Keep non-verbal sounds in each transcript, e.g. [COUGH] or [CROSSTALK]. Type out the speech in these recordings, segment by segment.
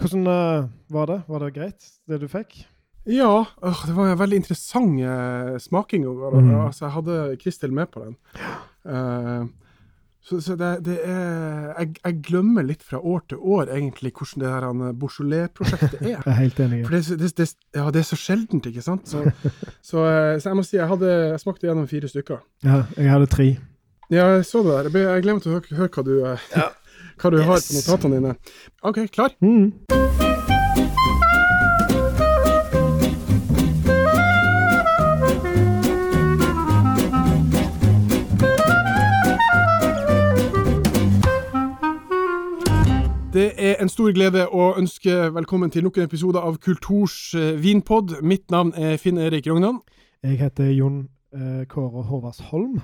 Hvordan uh, var det? Var det greit, det du fikk? Ja, øh, det var en veldig interessant uh, smaking. Mm. Altså, jeg hadde Kristel med på den. Uh, så, så det, det, er jeg, jeg, glemmer litt fra år til år egentlig hvordan det her Beaujolais-prosjektet er. [LAUGHS] jeg er helt enig. For det, det, det, ja, det er så sjeldent, ikke sant? Så, [LAUGHS] så, så, jeg må si jeg, hadde, jeg smakte gjennom fire stykker. Ja, jeg hadde tre. Ja, jeg så det der. Jeg, jeg glemte å høre, høre hva du, ja. Hva du yes. har på notatene dine. OK, klar? Mm. Det er en stor glede å ønske velkommen til nok en episode av Kulturs eh, vinpod. Mitt navn er Finn Erik Rognan. Jeg heter Jon Kåre Kåre Håvardsholm.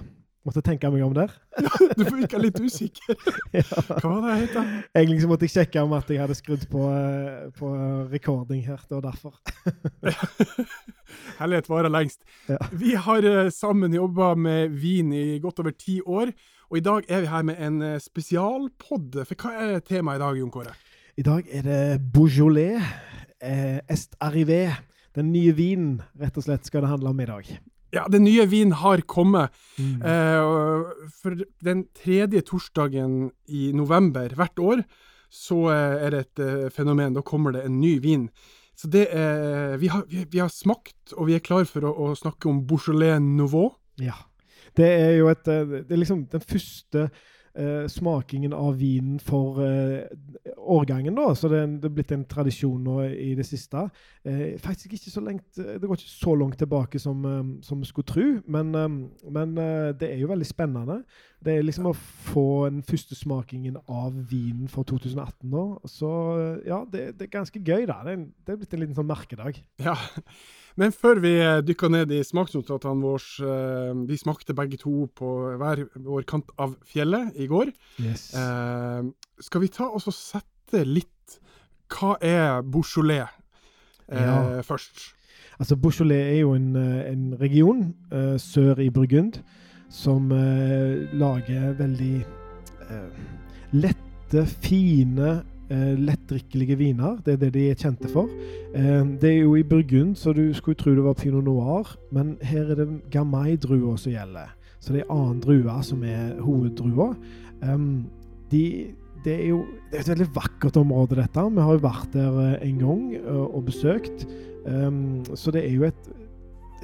Måtte tenke meg om der. [LAUGHS] du virka litt usikker. [LAUGHS] Hva var det jeg het? Jeg liksom måtte sjekke om at jeg hadde skrudd på, eh, på recording her. Det var derfor. [LAUGHS] Hellighet varer lengst. Ja. Vi har eh, sammen jobba med vin i godt over ti år. Og i dag er vi her med en eh, spesialpod. For hva er temaet i dag, Jon Kåre? I dag er det Beaujolais eh, Est Arrivé. Den nye vinen, rett og slett, skal det handle om i dag. Ja, den nye vinen har kommet. Mm. Eh, for den tredje torsdagen i november hvert år så eh, er det et eh, fenomen. Da kommer det en ny vin. Så det er Vi har, vi, vi har smakt, og vi er klar for å, å snakke om Beaujolais Nouveau. Ja. Det er jo et eh, Det er liksom den første eh, smakingen av vinen for eh, årgangen, da. Så det, det er blitt en tradisjon nå i det siste. Eh, faktisk ikke så lengt Det går ikke så langt tilbake som, eh, vi skulle tro, men, eh, men det er jo veldig spennende. Det er liksom å få den første smakingen av vinen for 2018 nå. Så ja, det, det er ganske gøy, da. Det er, det er blitt en liten sånn merkedag. Ja. Men før vi eh, dykker ned i smaksnotatene våre eh, Vi smakte begge to på hver vår kant av fjellet i går. Yes. Eh, skal vi ta og sette litt Hva er Beaujolais eh, ja. først? Altså, Beaujolais er jo en, eh, en region uh, sør i Burgund som uh, lager veldig uh, lette, fine eh, lettdrikkelige viner. Det er det de er kjente for. Eh, det er jo i Burgund, så du skulle tro det var pinot noir, men her er det gamay-drua som gjelder. Så det er annen drue som er hoveddrua. Um, de, det er jo det er et veldig vakkert område, dette. Vi har jo vært der eh, en gang og, og besøkt. Um, så det er jo et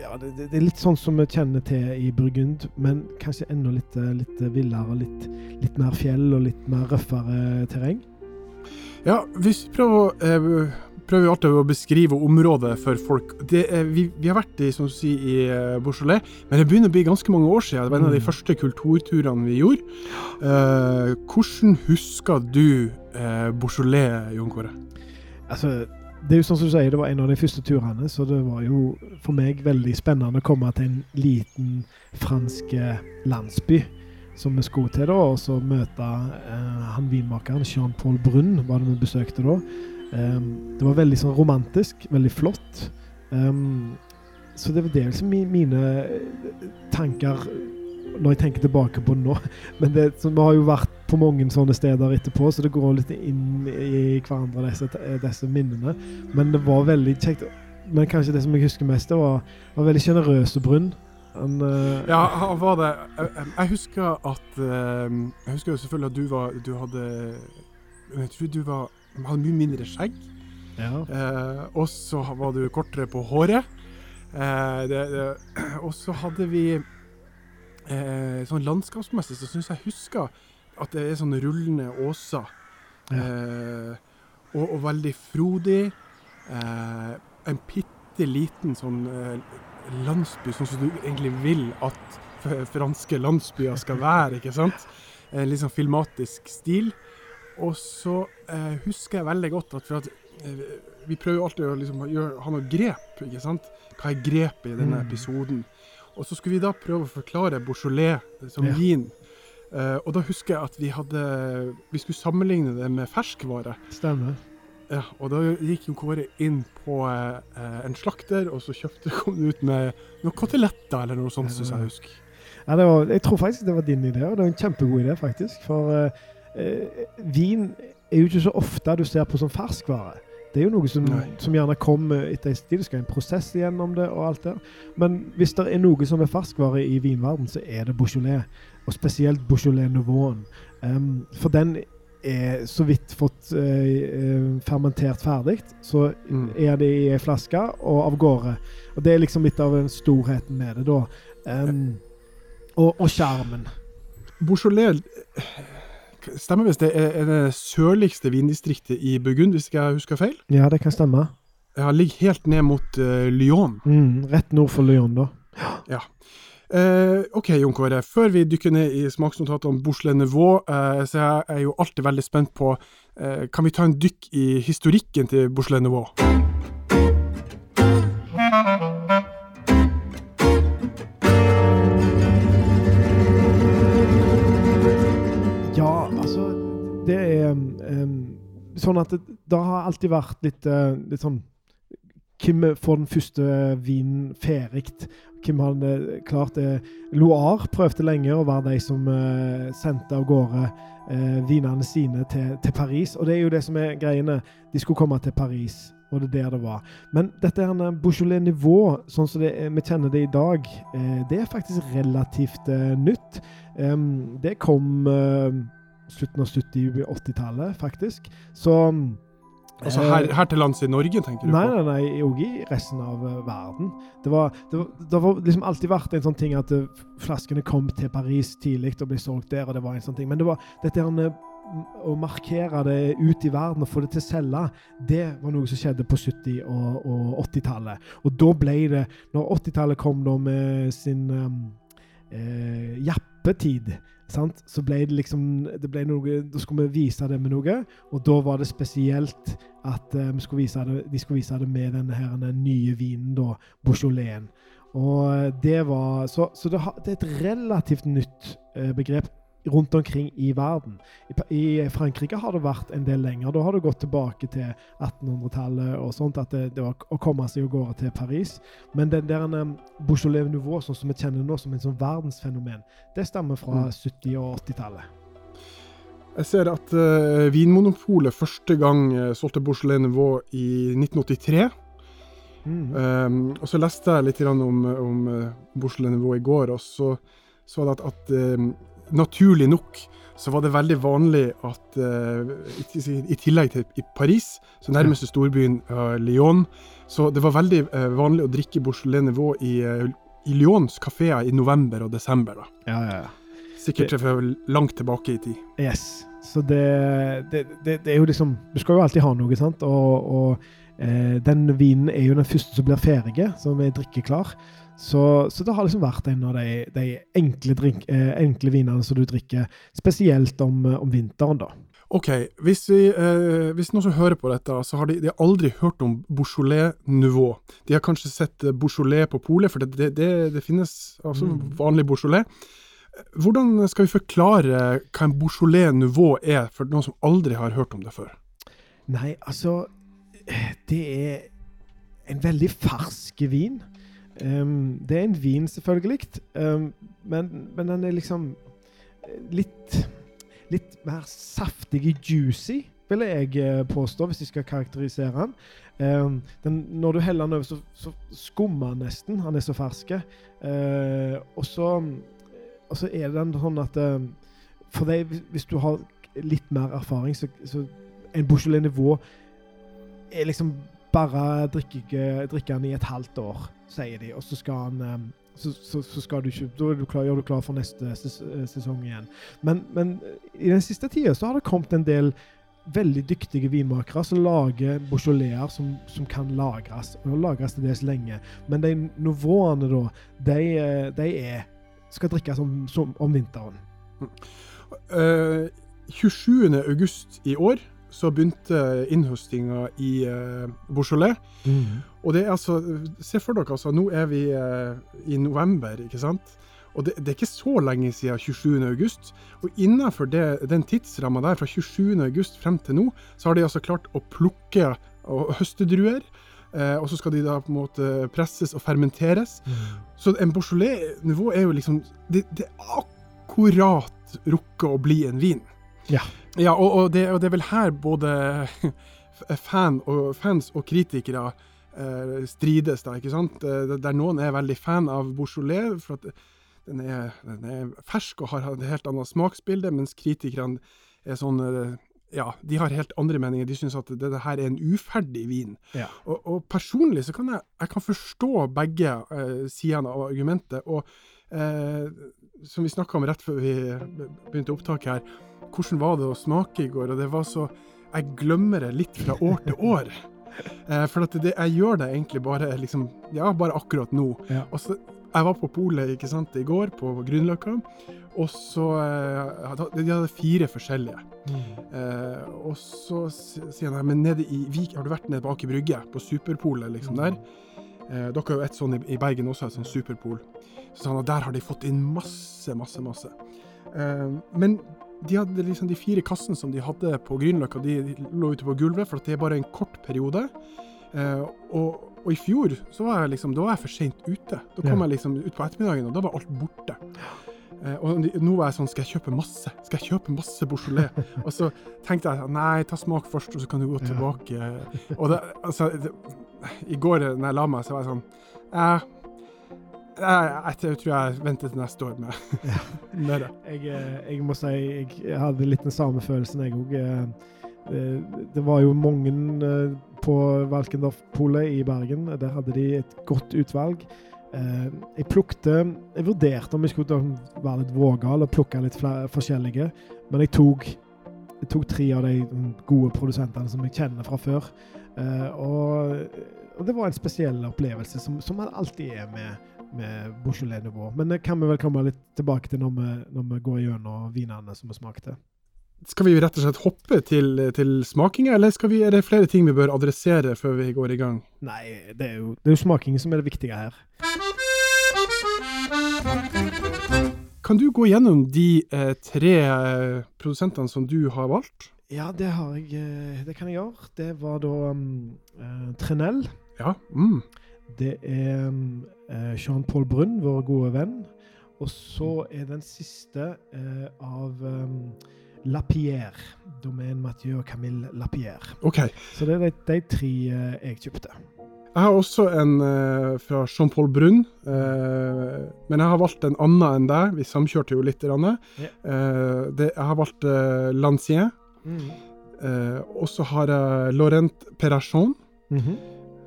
ja, det, det, er litt sånn som vi kjenner til i Burgund, men kanskje enda litt, litt villere. Litt, litt mer fjell og litt mer røffere terreng. Ja, hvis vi prøver, eh, prøver alltid å beskrive området for folk. Er, vi, vi, har vært i, som du sier, i eh, Beaujolais, men det begynner å bli ganske mange år siden. Det var en av de mm. første kulturturene vi gjorde. Eh, hvordan husker du eh, Beaujolais, Jon Kåre? Altså, det er jo sånn som du sier, det var en av de første turene, så det var jo for meg veldig spennende å komme til en liten fransk eh, landsby som vi skulle til, da, og så møte eh, han vinmakeren, Jean-Paul Brun, var det vi besøkte da. Um, det var veldig sånn romantisk, veldig flott. Um, så det var det liksom mine tanker når jeg tenker tilbake på nå. [LAUGHS] Men det, vi har jo vært på mange sånne steder etterpå, så det går litt inn i hverandre, disse, disse minnene. Men det var veldig kjekt. Men kanskje det som jeg husker mest, det var, var veldig sjenerøse Brunn. Han, uh, ja, han var det. Jeg, jeg husker at Jeg husker jo selvfølgelig at du var Du hadde Jeg tror du var, hadde mye mindre skjegg. Ja. Uh, og så var du kortere på håret. Det, [CLEARS THROAT] og så hadde vi Sånn landskapsmessig så syns jeg husker at det er sånne rullende åser. Ja. Og, og, veldig frodig. en bitte liten sånn landsby sånn som du egentlig vil at franske landsbyer skal være, ikke sant? En litt sånn filmatisk stil. Og så eh, husker jeg veldig godt at, at eh, vi prøver jo alltid å liksom, gjøre, ha noe grep, ikke sant? Hva er grepet i denne mm. episoden? Og så skulle vi da prøve å forklare Beaujolais som ja. vin. Uh, og da husker jeg at vi hadde Vi skulle sammenligne det med ferskvare. Stemmer. Ja, og da gikk jo Kåre inn på uh, en slakter, og så kjøpte [LAUGHS] kom ut med noen koteletter eller noe sånt, syns jeg husker. Ja, var, jeg tror faktisk det var din idé, og det var en kjempegod idé, faktisk. For eh, vin er jo ikke så ofte du ser på som ferskvare. Det er jo noe som, som gjerne kommer etter en tid. Det skal en prosess gjennom det og alt det. Men hvis det er noe som er ferskvare i vinverden, så er det Beaujolais. Og spesielt Beaujolais-nivåen. Um, for den er så vidt fått uh, fermentert ferdig, så Mm. er det i ei flaske og av gårde. Og det er liksom litt av storheten med det, da. Um, og og sjarmen. Beaujolais Stemmer hvis det er, det sørligste vindistriktet i Burgund, hvis ikke jeg husker feil? Ja, det kan stemme. Ja, ligger helt ned mot uh, Lyon. Mm, rett nord for Lyon, da. Eh, OK, Jon Kåre. Før vi dykker ned i smaksnotatet om Bouchelet Nouveau, eh, så jeg er jo alltid veldig spent på eh, Kan vi ta en dykk i historikken til Bouchelet Nouveau? Sånn at det, det har alltid vært litt, eh, litt sånn Hvem får den første vinen ferdig? Hvem hadde klart det? Loire prøvde lenge å være de som eh, sendte av gårde eh, vinene sine til, til Paris. Og det er jo det som er greiene. De skulle komme til Paris, og det er der det var. Men dette her en Beaujolais-nivå, sånn som er, vi kjenner det i dag, eh, det er faktisk relativt eh, nytt. Em, det kom eh, slutten av 70- 80-tallet, faktisk. Så Altså eh, her, her til lands i Norge, tenker du Nei, på? nei, nei, òg i resten av eh, verden. Det var, det, var, det var liksom alltid vært en sånn ting at eh, flaskene kom til Paris tidlig og ble solgt der, og det var en sånn ting. Men det var dette her å markere det ut i verden og få det til å selge, det var noe som skjedde på 70- og, og 80-tallet. Og da ble det Når 80-tallet kom da med sin eh, jappetid, sant? så ble det liksom det ble noe, Da skulle vi vise det med noe, og da var det spesielt at eh, vi skulle det, de skulle vise det med denne her, den nye vinen, da, Beaujolais. Og eh, det var Så, så det, det er et relativt nytt eh, begrep rundt omkring i verden. I, Frankrike har det vært en del lenger. Da har det gått tilbake til 1800-tallet og sånt, at det, det var å komme seg av gårde til Paris. Men den der um, Beaujolais Nouveau, sånn som vi kjenner nå som en sånn verdensfenomen, det stammer fra Mm. 70- og 80-tallet. Jeg ser at uh, Vinmonopolet første gang uh, solgte Beaujolais Nouveau i 1983. Mm. Um, og så leste jeg litt om, om uh, Beaujolais Nouveau i går, og så så jeg at, at naturlig nok så var det veldig vanlig at uh, i, tillegg til i Paris, så nærmeste storbyen uh, Lyon, så det var veldig uh, vanlig å drikke Beaujolais Nivå i, i Lyons kafeer i november og desember. da. Ja, ja, ja. Sikkert fra langt tilbake i tid. Yes. Så det, det, det, det er jo liksom Du skal jo alltid ha noe, sant? Og, og den vinen er jo den første som blir ferdig, som er drikkeklar. Så, så det har liksom vært en av de, de enkle, drink, eh, enkle vinene som du drikker, spesielt om, eh, om vinteren, da. OK, hvis, vi, eh, hvis noen som hører på dette, så har de, de har aldri hørt om Beaujolais-nivå. De har kanskje sett eh, Beaujolais på polet, for det, det, det, det finnes altså Mm. vanlig Beaujolais. Hvordan skal vi forklare hva en Beaujolais-nivå er, for noen som aldri har hørt om det før? Nei, altså Det er en veldig fersk vin. Um, det er en vin, selvfølgelig, um, men, men den er liksom litt Litt mer saftig og juicy, vil jeg eh, påstå, hvis jeg skal karakterisere den. Um, den når du heller den over, så, så skummer den nesten. Han er så fersk. Uh, og og så er den sånn at uh, For deg, hvis du har litt mer erfaring, så, så en Beaujolais nivå er liksom bare drikke, drikke den i et halvt år, sier de. Og så skal han um, så, så, så skal du ikke, da du klar, gjør du klar for neste ses, sesong igjen. Men, men i den siste tida så har det kommet en del veldig dyktige vinmakere som lager Beaujolaiser som, som kan lagres. Og lagres til dels lenge. Men de nivåene, da, de, eh, de er skal drikkes om, som, om vinteren. Uh, 27. august i år så begynte innhøstinga i eh, Beaujolais. Og det er altså Se for dere, altså, nå er vi eh, i november, ikke sant? Og det, det er ikke så lenge siden 27. august. Og innenfor det, den tidsramma der, fra 27. august frem til nå, så har de altså klart å plukke og høste druer. Eh, og så skal de da på en måte presses og fermenteres. Så en Beaujolais-nivå er jo liksom Det, det er akkurat rukket å bli en vin. Ja. Ja, og, og, det, og det er vel her både [LAUGHS] fan og, fans og kritikere eh, strides, da, ikke sant? Eh, Der noen er veldig fan av Beaujolais, for at den er, den er fersk og har et helt annet smaksbilde, mens kritikerne er sånn eh, ja, de har helt andre meninger. De syns at det, det her er en uferdig vin. Ja. Og, og personlig så kan jeg, jeg kan forstå begge eh, sidene av argumentet. Og som vi snakka om rett før vi begynte opptaket her, hvordan var det å smake i går? Og det var så Jeg glemmer det litt fra år til år. [LAUGHS] Eh, for at det, jeg gjør det egentlig bare liksom, ja, bare akkurat nå. Ja. Og så, jeg var på polet ikke sant, i går, på Grünerløkka, og så eh, De hadde fire forskjellige. Eh, og så sier han men nede i Vik, har du vært nede på Aker Brygge, på Superpolet liksom der? Eh, dere har jo et sånn i, i Bergen også, et sånn Superpol. Så han der har de fått inn masse, masse, masse. Eh, men de hadde liksom de fire kassene som de hadde på Grünerløkka, de, de lå ute på gulvet, for det er bare en kort periode. Eh, og, og i fjor så var jeg liksom, da var jeg for seint ute. Da kom Ja. jeg liksom ut på ettermiddagen, og da var alt borte. Eh, og nå var jeg sånn, skal jeg kjøpe masse? Skal jeg kjøpe masse Beaujolais? og så tenkte jeg, nei, ta smak først, og så kan du gå Ja. tilbake. Og det, altså, det, i går eh, når jeg la meg, så var jeg sånn, jeg, jeg, jeg, jeg tror jeg venter til neste år med, med det. Jeg, eh, jeg må si jeg hadde litt den samme følelsen, jeg òg. Det var jo mange eh, på Valkendorf-polet i Bergen. Der hadde de et godt utvalg. Eh, Jeg plukte Jeg vurderte om jeg skulle være litt vågal og plukke litt flere forskjellige, men jeg tok, jeg tok tre av de gode produsentene som jeg kjenner fra før. Eh, Og, og det var en spesiell opplevelse, som, som man alltid er med, med Beaujolais-nivå. Men det kan vi vel komme litt tilbake til når vi, når vi går gjennom vinene som vi smakte. Skal vi rett og slett hoppe til, til smakinga, eller vi, er det flere ting vi bør adressere før vi går i gang? Nei, det er jo, det er jo smakingen som er det viktige her. Kan du gå gjennom de eh, tre eh, produsentene som du har valgt? Ja, det har jeg eh, Det kan jeg gjøre. Det var da um, uh, Trenell. Ja. Mm. Det er eh, Jean-Paul Brun, vår gode venn. Og så er den siste uh, av um, Lapierre. Domain Mathieu og Camille Lapierre. Okay. Så det er de, de tre jeg kjøpte. Jeg har også en eh, fra Jean-Paul Brun, eh, men jeg har valgt en annen enn deg. Vi samkjørte jo litt. grann. Ja. Eh, det, jeg har valgt eh, Eh, og så har jeg Laurent Perachon. Mm -hmm.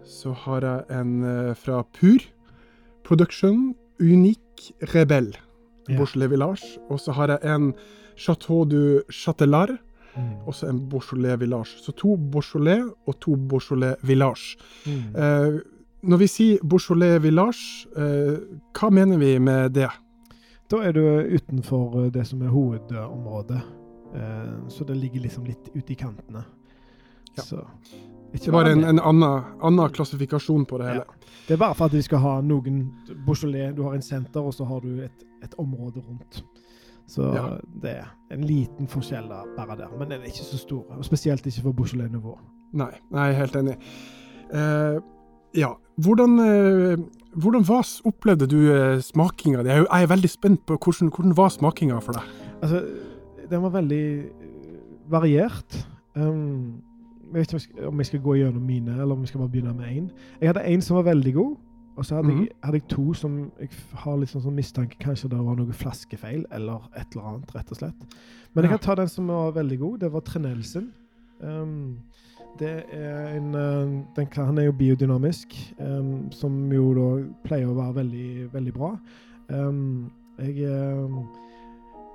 Så har jeg en eh, fra Pur Production, Unique Rebel, Yeah. Beaujolais Village. Og så har jeg en Chateau du Chatelard, Mm. også en Beaujolais Village. Så to Beaujolais og to Beaujolais Village. Mm. Eh, når vi sier Beaujolais Village, eh, hva mener vi med det? Da er du utenfor det som er hovedområdet. Eh, så det ligger liksom litt ute i kantene. Ja. Så Det var en, en annen, annen klassifikasjon på det Ja. hele. Det er bare for at vi skal ha noen Beaujolais. Du har en senter, og så har du et, et område rundt. Så Ja. det er en liten forskjell bare der. Men den er ikke så stor. Og spesielt ikke for Beaujolais-nivå. Nei, jeg er helt enig. Uh, ja, hvordan, uh, hvordan var, opplevde du eh, smakinga? Jeg, er jeg er veldig spent på hvordan, hvordan var smakinga for deg? Altså, den var veldig eh, variert. Um, jeg vet ikke om jeg skal- jeg gå gjennom mine, eller om vi skal bare begynne med én. Jeg hadde én som var veldig god, og så hadde, Mhm. jeg, hadde jeg to som jeg har litt sånn, sånn mistanke kanskje det var noe flaskefeil, eller et eller annet, rett og slett. Men jeg kan ta den som var veldig god. Det var Trenelsen. Um, det er en uh, den, Han er jo biodynamisk, um, som jo da pleier å være veldig, veldig bra. Um, jeg um,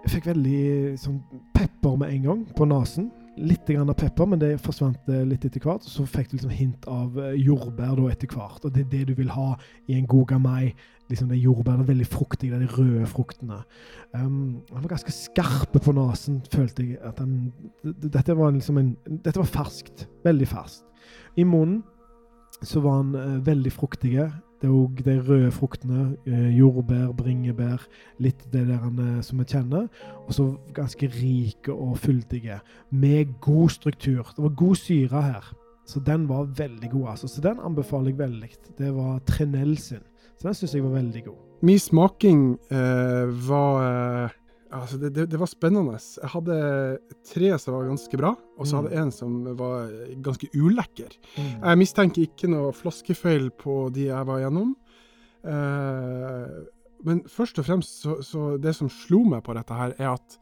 jeg fikk veldig sånn pepper med en gang på nesen. Litt grann av pepper, men det forsvant eh, litt etter hvert. Så fikk du liksom hint av eh, jordbær da etter hvert. Og det er det du vil ha i en god gamai. Liksom det jordbær, det er veldig fruktige, de røde fruktene. Um, han var ganske skarpe på nesen, følte jeg. at han, Dette var liksom en Dette var ferskt. Veldig ferskt. I munnen så var han uh, veldig fruktige. Det er òg de røde fruktene. eh, jordbær, bringebær. Litt det der eh, som vi kjenner. Og så ganske rike og fyldige. Med god struktur. Det var god syre her. Så den var veldig god. altså. Så den anbefaler jeg veldig. Det var Trenell sin. Så den syns jeg var veldig god. Min smaking eh, var eh, Altså, det, det, det var spennende. Jeg hadde tre som var ganske bra, og så Mm. hadde jeg en som var ganske ulekker. Mm. Jeg mistenker ikke noe flaskefeil på de jeg var gjennom. Eh, men først og fremst så, så det som slo meg på dette her, er at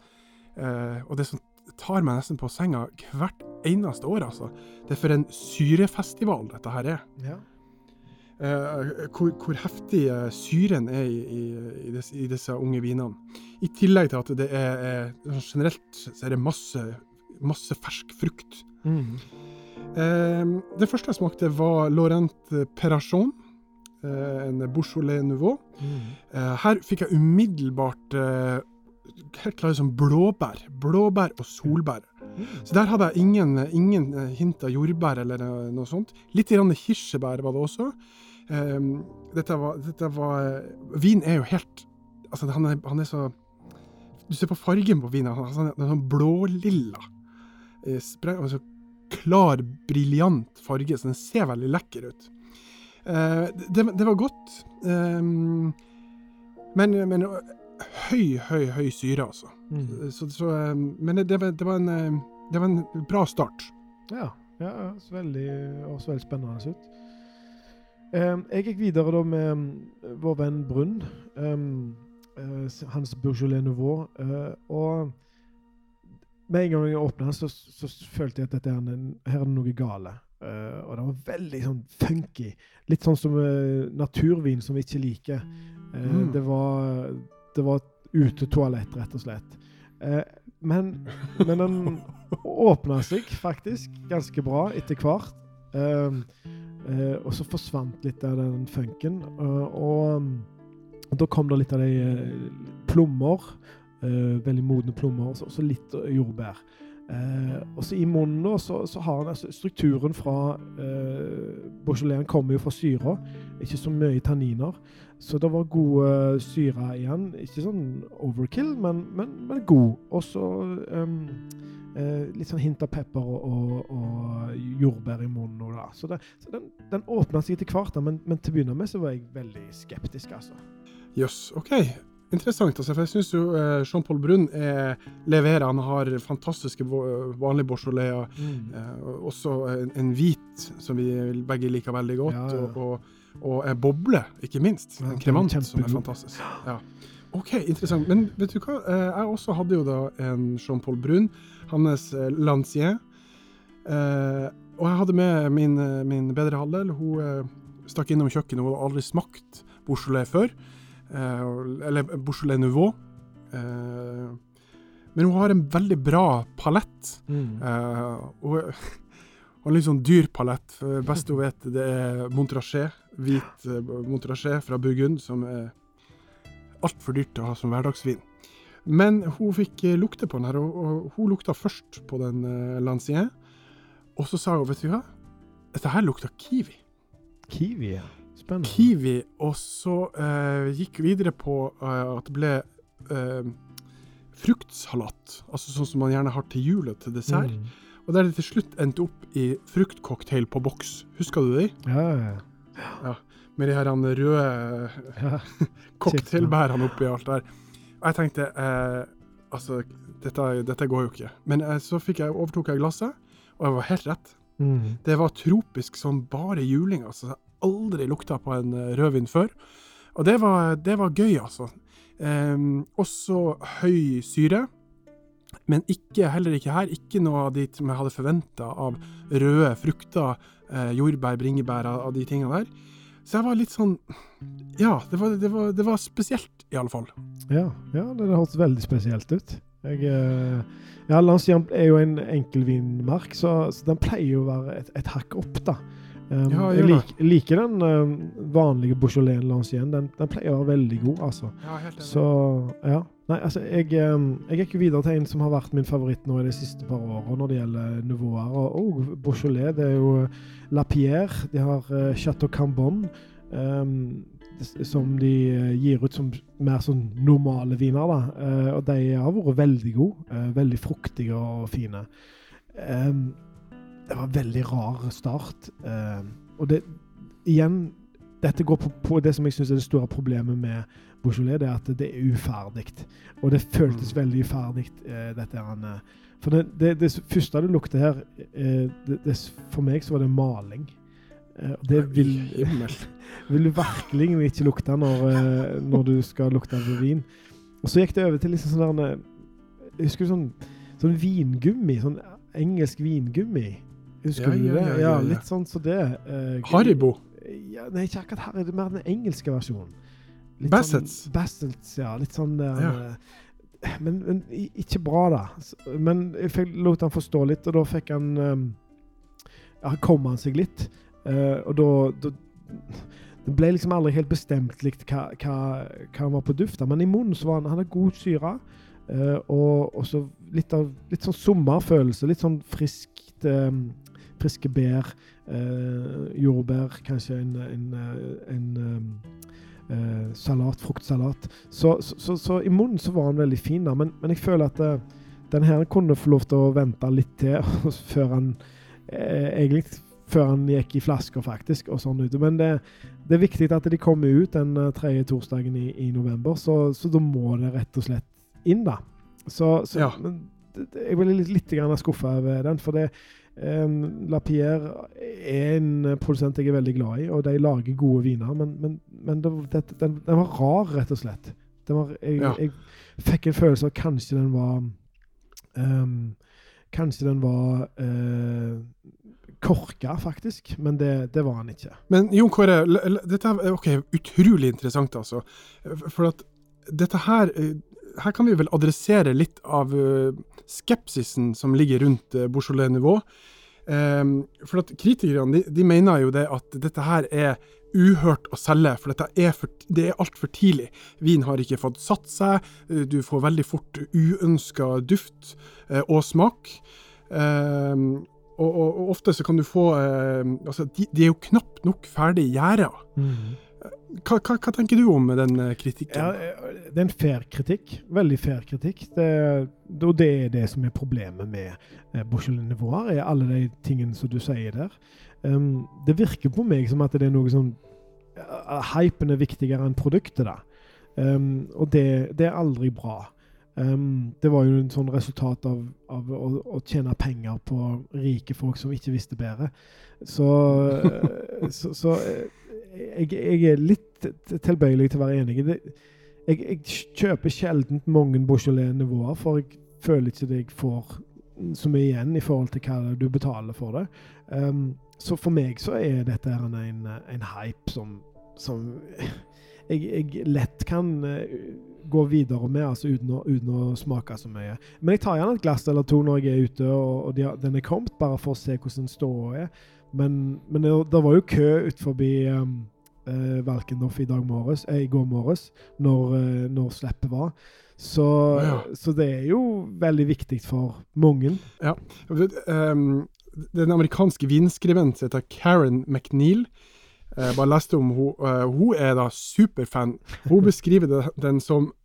eh, Og det som tar meg nesten på senga hvert eneste år, altså. Det er for en syrefestival dette her er. Ja. Eh, hvor, hvor heftig eh, syren er i, i, i, disse, i disse unge vinene. I tillegg til at det er, er generelt så er det masse, masse fersk frukt. Mm. Eh, det første jeg smakte, var Laurent Perrachon. Eh, en Beaujolais Nouveau. Mm. Eh, her fikk jeg umiddelbart helt klare som blåbær. Blåbær og solbær. Så der hadde jeg ingen, ingen eh, hint av jordbær eller noe, noe sånt. Litt grann kirsebær var det også. Eh, dette var, dette var eh, Vin er jo helt Altså, han er, han er så Du ser på fargen på vinen. Han, er, sånn blålilla. Eh, altså, klar, briljant farge, så den ser veldig lekker ut. Eh, det, det var godt. Eh, men, men høy, høy, høy syre, altså. Mm. Så, så, eh, men det, det, var, en, eh, det var en bra start. Ja, ja, så veldig, også veldig spennende ut. Em, jeg gikk videre da med mm, vår venn Brunn. em, eh, hans Bourgeois Nouveau. eh, og med en gang jeg åpna, så, så følte jeg at dette er her er det noe gale. Uh, og det var veldig sånn funky. Litt sånn som uh, naturvin som vi ikke liker. Uh, Mm. Det var Det var et utetoalett, rett og slett. Eh, men, men den [LAUGHS] åpna seg faktisk ganske bra etter hvert. Eh, eh, og så forsvant litt av den funken. eh, og, um, og da kom det litt av de eh, plommer. eh, veldig modne plommer, og så, så litt eh, jordbær. Eh, og så i munnen da, så, så har han altså strukturen fra eh, Beaujolais kommer jo fra syra, ikke så mye tanniner. Så det var god uh, syre igjen. Ikke sånn overkill, men, men, men god. Og så um, eh, litt sånn hint av pepper og, og, og jordbær i munnen. Og da. Så, det, så den, den åpna seg etter hvert, men, men til å begynne med så var jeg veldig skeptisk, altså. Jøss, OK. Interessant. Altså, for jeg syns jo eh, Jean-Paul Brun er, leverer. Han har fantastiske vanlige Beaujolais. Eh, og også en, en hvit som vi begge liker veldig godt. Ja, ja. Og, og, og en boble, ikke minst. En kremant er som er fantastisk. Ja. OK, interessant. Men vet du hva? Eh, jeg også hadde jo da en Jean-Paul Brun. Hans eh, Lancien. Eh, og jeg hadde med min, eh, min bedre halvdel. Hun eh, stakk innom kjøkkenet. Hun hadde aldri smakt Beaujolais før. Eh, eller Beaujolais Nouveau. Eh, men hun har en veldig bra palett. Mm. Uh, og, og en litt sånn dyr palett. For best hun vet, det er Montrachet. Hvit eh, Montrachet fra Burgund, som er altfor dyrt å ha som hverdagsvin. Men hun fikk eh, lukte på den her, og, hun lukta først på den Lancien. Og så sa hun, vet du hva, dette her lukta kiwi. Kiwi, ja. Spennende. Kiwi, og så uh, gikk videre på uh, at det ble uh, fruktsalat. Altså sånn som man gjerne har til jul og til dessert. Mm. Og der det til slutt endte opp i fruktcocktail på boks. Husker du de? Ja, ja, ja. Med de her røde ja. [LAUGHS] cocktailbærene oppi alt der. Og jeg tenkte eh, Altså, dette, dette går jo ikke. Men eh, så jeg, overtok jeg glasset, og jeg var helt rett. Mm. Det var tropisk som bare juling. altså. Jeg aldri lukta på en eh, rødvin før. Og det var, det var gøy, altså. Eh, også høy syre. Men ikke, heller ikke her. Ikke noe av de som jeg hadde forventa av røde frukter, eh, jordbær, bringebær, av, av de tingene der. Så jeg var litt sånn Ja, det var, det var, det var spesielt, i alle fall. Ja, ja det, hørtes veldig spesielt ut. Jeg, eh, ja, Lancien er jo en enkelvinmark, så, så den pleier jo å være et, et hakk opp, da. Um, Ja, jeg lik, liker den um, vanlige Beaujolais Lancien. Den, den pleier å være veldig god, altså. Ja, helt Så ja. Nei, altså, jeg, um, jeg gikk jo videre til en som har vært min favoritt nå i de siste par årene når det gjelder nivåer. Og oh, Beaujolais, det er jo La Pierre. De har uh, Chateau Cambon. Um, som de eh, gir ut som mer sånn normale viner. da. Uh, og de har vært veldig gode. Uh, veldig fruktige og fine. Um, det var en veldig rar start. Uh, og det igjen dette går på, på det som jeg syns er det store problemet med Beaujolais, det er at det er uferdig. Og det føltes Mm. veldig uferdig, eh, dette her. For det, det, det første det lukter her eh, det, det, For meg så var det maling. Eh, det vil, [LAUGHS] vil du virkelig ikke lukte når, når du skal lukte av vin. Og så gikk det over til liksom sånn der Jeg husker sånn, sånn vingummi. Sånn engelsk vingummi. Husker Ja, du det? ja, Ja, ja, litt sånn som det. eh, Haribo. ja, nei, ikke akkurat. Det er mer den engelske versjonen. Bassets. Sånn, Bassets, ja. Litt sånn der Ja. eh, men, men ikke bra, da. Men jeg lot han forstå litt, og da fikk han Ja, kom han seg litt. Uh, og da, Det ble liksom aldri helt bestemt likt hva, hva, hva han var på dufta, men i munnen så var han Han hadde god syre. Uh, og og så litt av litt sånn sommerfølelse. Litt sånn friskt um, Friske bær. Uh, jordbær, kanskje en, en, eh, en um, eh, salat, fruktsalat. Så, så, så, så i munnen så var han veldig fin, da. Men, men jeg føler at eh, den her kunne få lov til å vente litt til [LAUGHS] før han eh, Egentlig før han gikk i flasker, faktisk, og sånn ute. Men det, det er viktig at de kommer ut den eh, tredje torsdagen i, i november, så, så da må det rett og slett inn, da. Så, så Ja. men, jeg ble litt, litt skuffa over den, for det Um, La Pierre er en eh, produsent jeg er veldig glad i, og de lager gode viner, men, men, men det, det, den, den var rar, rett og slett. Den var, jeg, Ja. jeg fikk en følelse av kanskje den var um, Kanskje den var uh, korka, faktisk, men det, det var han ikke. Men Jon Kåre, dette er okay, utrolig interessant, altså. For at dette her eh, Her kan vi vel adressere litt av eh, skepsisen som ligger rundt uh, Beaujolais-nivå. Ehm, for at kritikerne de, de mener jo det at dette her er uhørt å selge, for dette er, for, det er altfor tidlig. Vin har ikke fått satt seg, eh, du får veldig fort uønska duft eh, og smak. Og, og, og ofte så kan du få eh, altså, de, de er jo knapt nok ferdig gjæra. Hva, hva, hva tenker du om den eh, kritikken? Ja, eh, det er en fair kritikk. Veldig fair kritikk. Det, og det er det som er problemet med eh, Beaujolais-nivåer, er alle de tingene som du sier der. Um, det virker på meg som at det er noe som uh, Hypen er viktigere enn produktet, da. Um, og det, det er aldri bra. Um, det var jo en sånn resultat av, av å, å tjene penger på rike folk som ikke visste bedre. Så, så, så jeg, jeg er litt tilbøyelig til å være enig. Det, jeg, jeg kjøper sjelden mange Beaujolais-nivåer, for jeg føler ikke det jeg får så mye igjen i forhold til hva du betaler for det. Um, så for meg så er dette en, en, hype som, som jeg, jeg lett kan eh, gå videre med, altså uten å, uten å smake så mye. Men jeg tar gjerne et glass eller to når jeg er ute og, og de den er kommet, bare for å se hvordan ståa er. Men, men det, det var jo kø ut forbi um, uh, Valkendorf i dag morges, eh, i går morges, når, uh, når slippet var. Så, Ja. så det er jo veldig viktig for mange. Um, den amerikanske vinskribenten heter Karen McNeil. Jeg bare leste om hun, uh, hun er da superfan. Hun beskriver den som eh,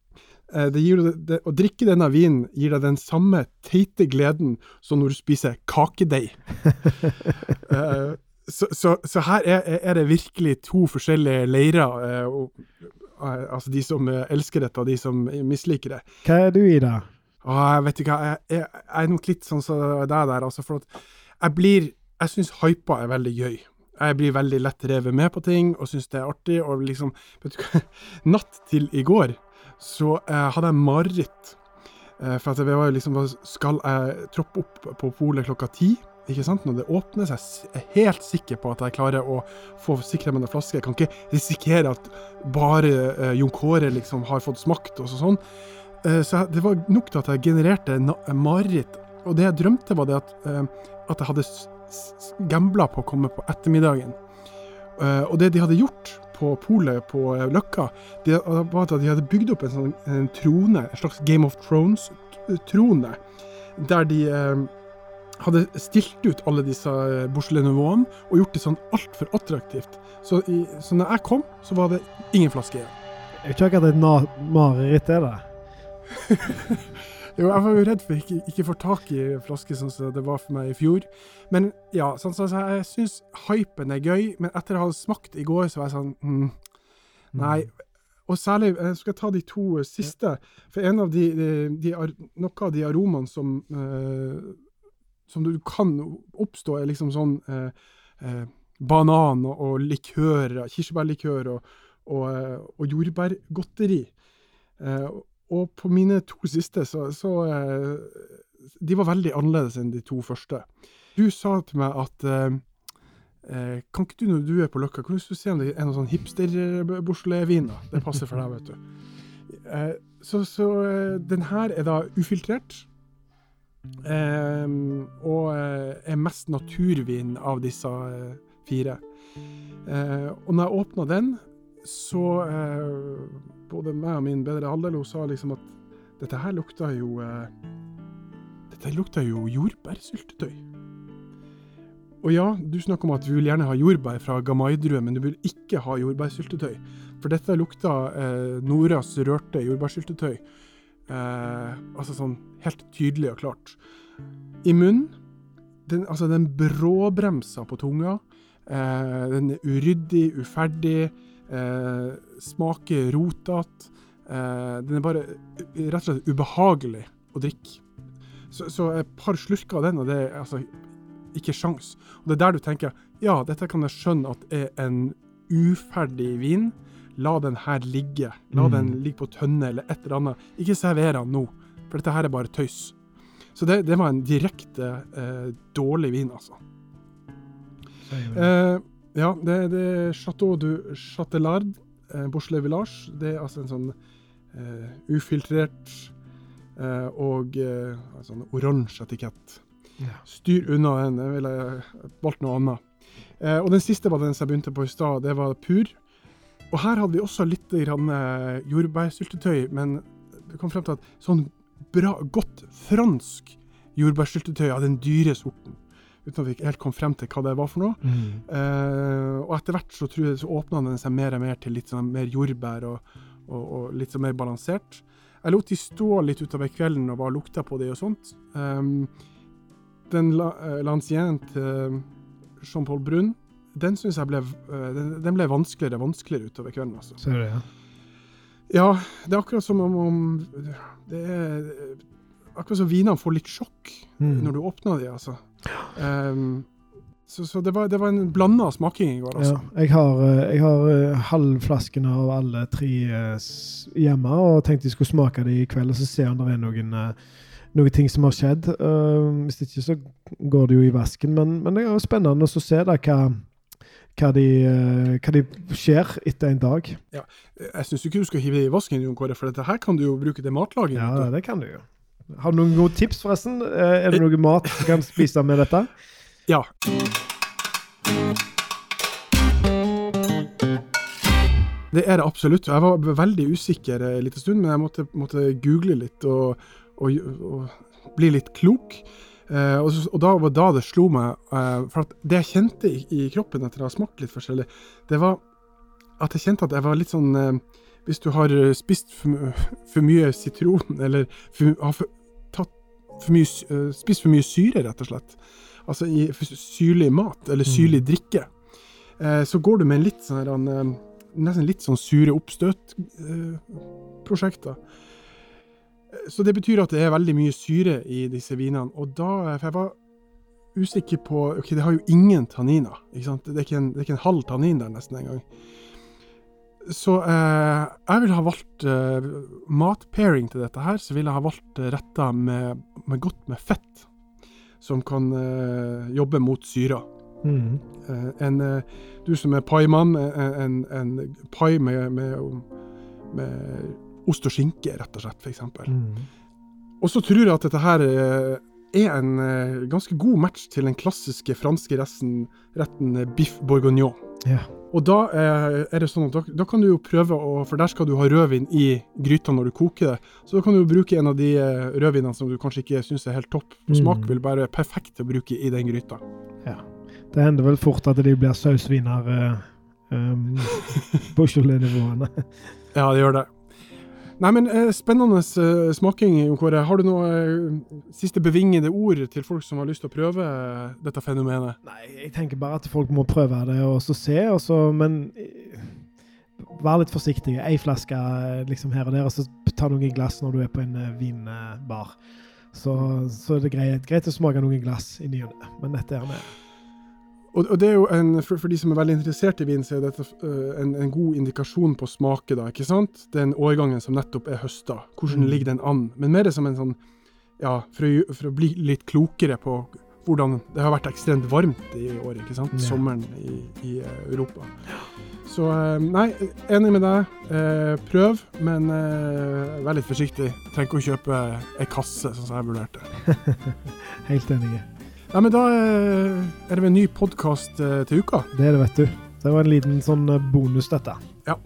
gir, det, Å drikke denne vinen gir deg den samme teite gleden som når du spiser kakedeig. [LAUGHS] Eh, så, så, så her er, er det virkelig to forskjellige leirer. eh, og, eh, altså de som eh, elsker dette, og de som misliker det. Hva er du i, da? Jeg vet ikke, jeg, jeg, jeg er nok litt sånn som deg der, altså, for at jeg blir, jeg synes hypa er veldig gøy. Jeg blir veldig lett revet med på ting, og synes det er artig, og liksom, [LAUGHS] natt til i går, så eh, hadde jeg mareritt. Eh, for at det var jo liksom, skal jeg troppe opp på polet klokka ti, ikke sant? Når det åpner, så jeg er helt sikker på at jeg klarer å få sikre meg en flaske. Jeg kan ikke risikere at bare eh, Jon Kåre liksom har fått smakt og sånn. Eh, Så jeg- det var nok til at jeg genererte mareritt. Og det jeg drømte, var det at, eh, at jeg hadde gambla på å komme på ettermiddagen. Eh, Og det de hadde gjort på polet på eh, Løkka, de, var at de hadde bygd opp en sånn en trone, en slags Game of Thrones-trone, der de eh, hadde stilt ut alle disse eh, Beaujolais-nivåene og gjort det sånn altfor attraktivt. Så, i, så når jeg kom, så var det ingen flaske igjen. Jeg tror ikke akkurat et na- mareritt, er det? [LAUGHS] Jo, jeg var jo redd for ikke, ikke få tak i flaske sånn som det var for meg i fjor. Men ja, sånn, så, så jeg syns hypen er gøy, men etter å ha smakt i går, så var jeg sånn mm, Nei. Og særlig jeg skal ta de to siste. For en av de, de, de noe av de aromaene som, eh, som du kan oppstå, er liksom sånn eh, eh, banan og, og likør, kirsebærlikør og, og, og jordbærgodteri. Og på mine to siste, så, så eh, De var veldig annerledes enn de to første. Du sa til meg at eh, eh Kan ikke du når du er på Løkka, kan du se om det er noen sånn hipster-Beaujolais-viner? Det passer for deg, vet du. Eh, så, så eh, den her er da ufiltrert. Eh, og er mest naturvin av disse fire. og når jeg åpna den, så både meg og min bedre halvdel sa liksom at dette her lukta jo eh, Dette lukta jo jordbærsyltetøy. Og ja, du snakker om at du vil gjerne ha jordbær fra Gamaidrue, men du vil ikke ha jordbærsyltetøy. For dette lukta eh, Noras rørte jordbærsyltetøy. Eh, altså sånn helt tydelig og klart. I munnen den, altså den bråbremsa på tunga. Eh, den er uryddig, uferdig. Eh, smaker rotete. Eh, den er bare rett og slett ubehagelig å drikke. Så, så et par slurker av den, og det er altså ikke sjans. Og det er der du tenker ja, dette kan jeg skjønne at er en uferdig vin. La den her ligge. La mm. den ligge på tønne eller et eller annet. Ikke server den nå, for dette her er bare tøys. Så det, det var en direkte eh, dårlig vin, altså. Eh, ja, det, det er Chateau du Chatelard, eh, Bourgeois Village. Det er altså en sånn eh, ufiltrert eh, og eh, sånn oransje etikett. Ja. Styr unna den. Jeg ville valgt noe annet. Eh, og den siste var den som jeg begynte på i stad. Det var Pur. Og her hadde vi også litt grann, eh, jordbærsyltetøy, men vi kom frem til at sånn bra, godt fransk jordbærsyltetøy av den dyre sorten uten at vi helt kom frem til hva det var for noe. Mm. Eh, og etter hvert så tror jeg så åpna den seg mer og mer til litt sånn mer jordbær og, og, og litt sånn mer balansert. Jeg lot de stå litt utover kvelden og bare lukta på de og sånt. Um, den la, uh, Lancien til Jean-Paul Brun, den syns jeg ble, uh, den, den, ble vanskeligere og vanskeligere utover kvelden. Altså. Ser du, ja. Ja, det er akkurat som om, om Det er akkurat som vinene får litt sjokk mm. når du åpner de, altså. Um, så, så det, var, det, var, en blanda smaking i går, altså. Ja, jeg har, eh, jeg har halvflasken av alle tre uh, hjemme, og tenkte jeg skulle smake det i kveld, og så se om det er noen, uh, noen ting som har skjedd. hvis ikke så går det jo i vasken, men, men det er jo spennende å se da hva hva de, hva de skjer etter en dag. Ja, jeg syns ikke du skal hive det i vasken, Jon Kåre, for dette her kan du jo bruke til matlaging. Ja, det kan du jo. Har du noen gode tips, forresten? Eh, er det noe mat du kan spise med dette? [LAUGHS] Ja. Det er det absolutt. Jeg var veldig usikker en liten stund, men jeg måtte, måtte google litt og, og, og, bli litt klok. Eh, og, og, da var da det slo meg eh, For det jeg kjente i, i, kroppen etter å ha smakt litt forskjellig, det var at jeg kjente at jeg var litt sånn eh, Hvis du har spist for, for mye sitron, [LAUGHS] eller for, har for, for mye, uh, spist for mye syre, rett og slett. Altså i syrlig mat, eller syrlig mm. drikke. Uh, så går du med en litt sånn nesten litt sånn sure oppstøt-prosjekter. så det betyr at det er veldig mye syre i disse vinene. Og da For jeg var usikker på OK, det har jo ingen tanniner. Ikke sant? Det er ikke en, det er ikke en halv tannin der nesten engang. Så eh, jeg ville ha valgt eh, matpairing til dette her, så ville jeg ha valgt eh, retter med, med, godt med fett, som kan eh, jobbe mot syra. Mm. Eh, en, eh, du som er paimann, en, en, en pai med, med, med, ost og skinke, rett og slett, f.eks. Mm. Og så tror jeg at dette her er en ganske god match til den klassiske franske resten, retten biff bourguignon. Ja. Og da eh, er det sånn at da, da, kan du jo prøve å For der skal du ha rødvin i gryta når du koker det. Så da kan du jo bruke en av de eh, rødvinene som du kanskje ikke syns er helt topp på smak, mm. vil være perfekt å bruke i den gryta. Ja. Det hender vel fort at de blir sausviner eh, um, [LAUGHS] på Beaujolais-nivåene. ja, det gjør det. Nei, men eh, Spennende eh, smaking, Jon Kåre. Har du noe eh, siste bevingede ord til folk som har lyst til å prøve eh, dette fenomenet? Nei, jeg tenker bare at folk må prøve det og så se, og så, men eh, vær litt forsiktig. Ei flaske eh, liksom her og der, og så ta noen glass når du er på en vinbar. Så, så er det greit, greit å smake noen glass i ny og ne. Men dette er med. Og, og det er jo en, for, for de som er veldig interessert i vin, så er dette eh, en, en god indikasjon på smaket, da, ikke sant? Den årgangen som nettopp er høsta. Hvordan Mm. ligger den an? Men mer som en sånn, ja, for å, for å bli litt klokere på hvordan Det har vært ekstremt varmt i år, ikke sant? Ja. Sommeren i, i eh, Europa. Så eh, nei, enig med deg. Eh, prøv, men eh, vær litt forsiktig. Trenger ikke å kjøpe ei kasse, sånn som jeg vurderte. [LAUGHS] Helt enig. Ja, men da eh, er det vel en ny podkast til uka. Det er det, vet du. Det var en liten sånn eh, bonus, dette. Ja.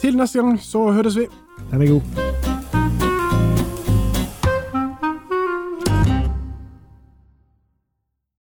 Til neste gang så høres vi. Den er god.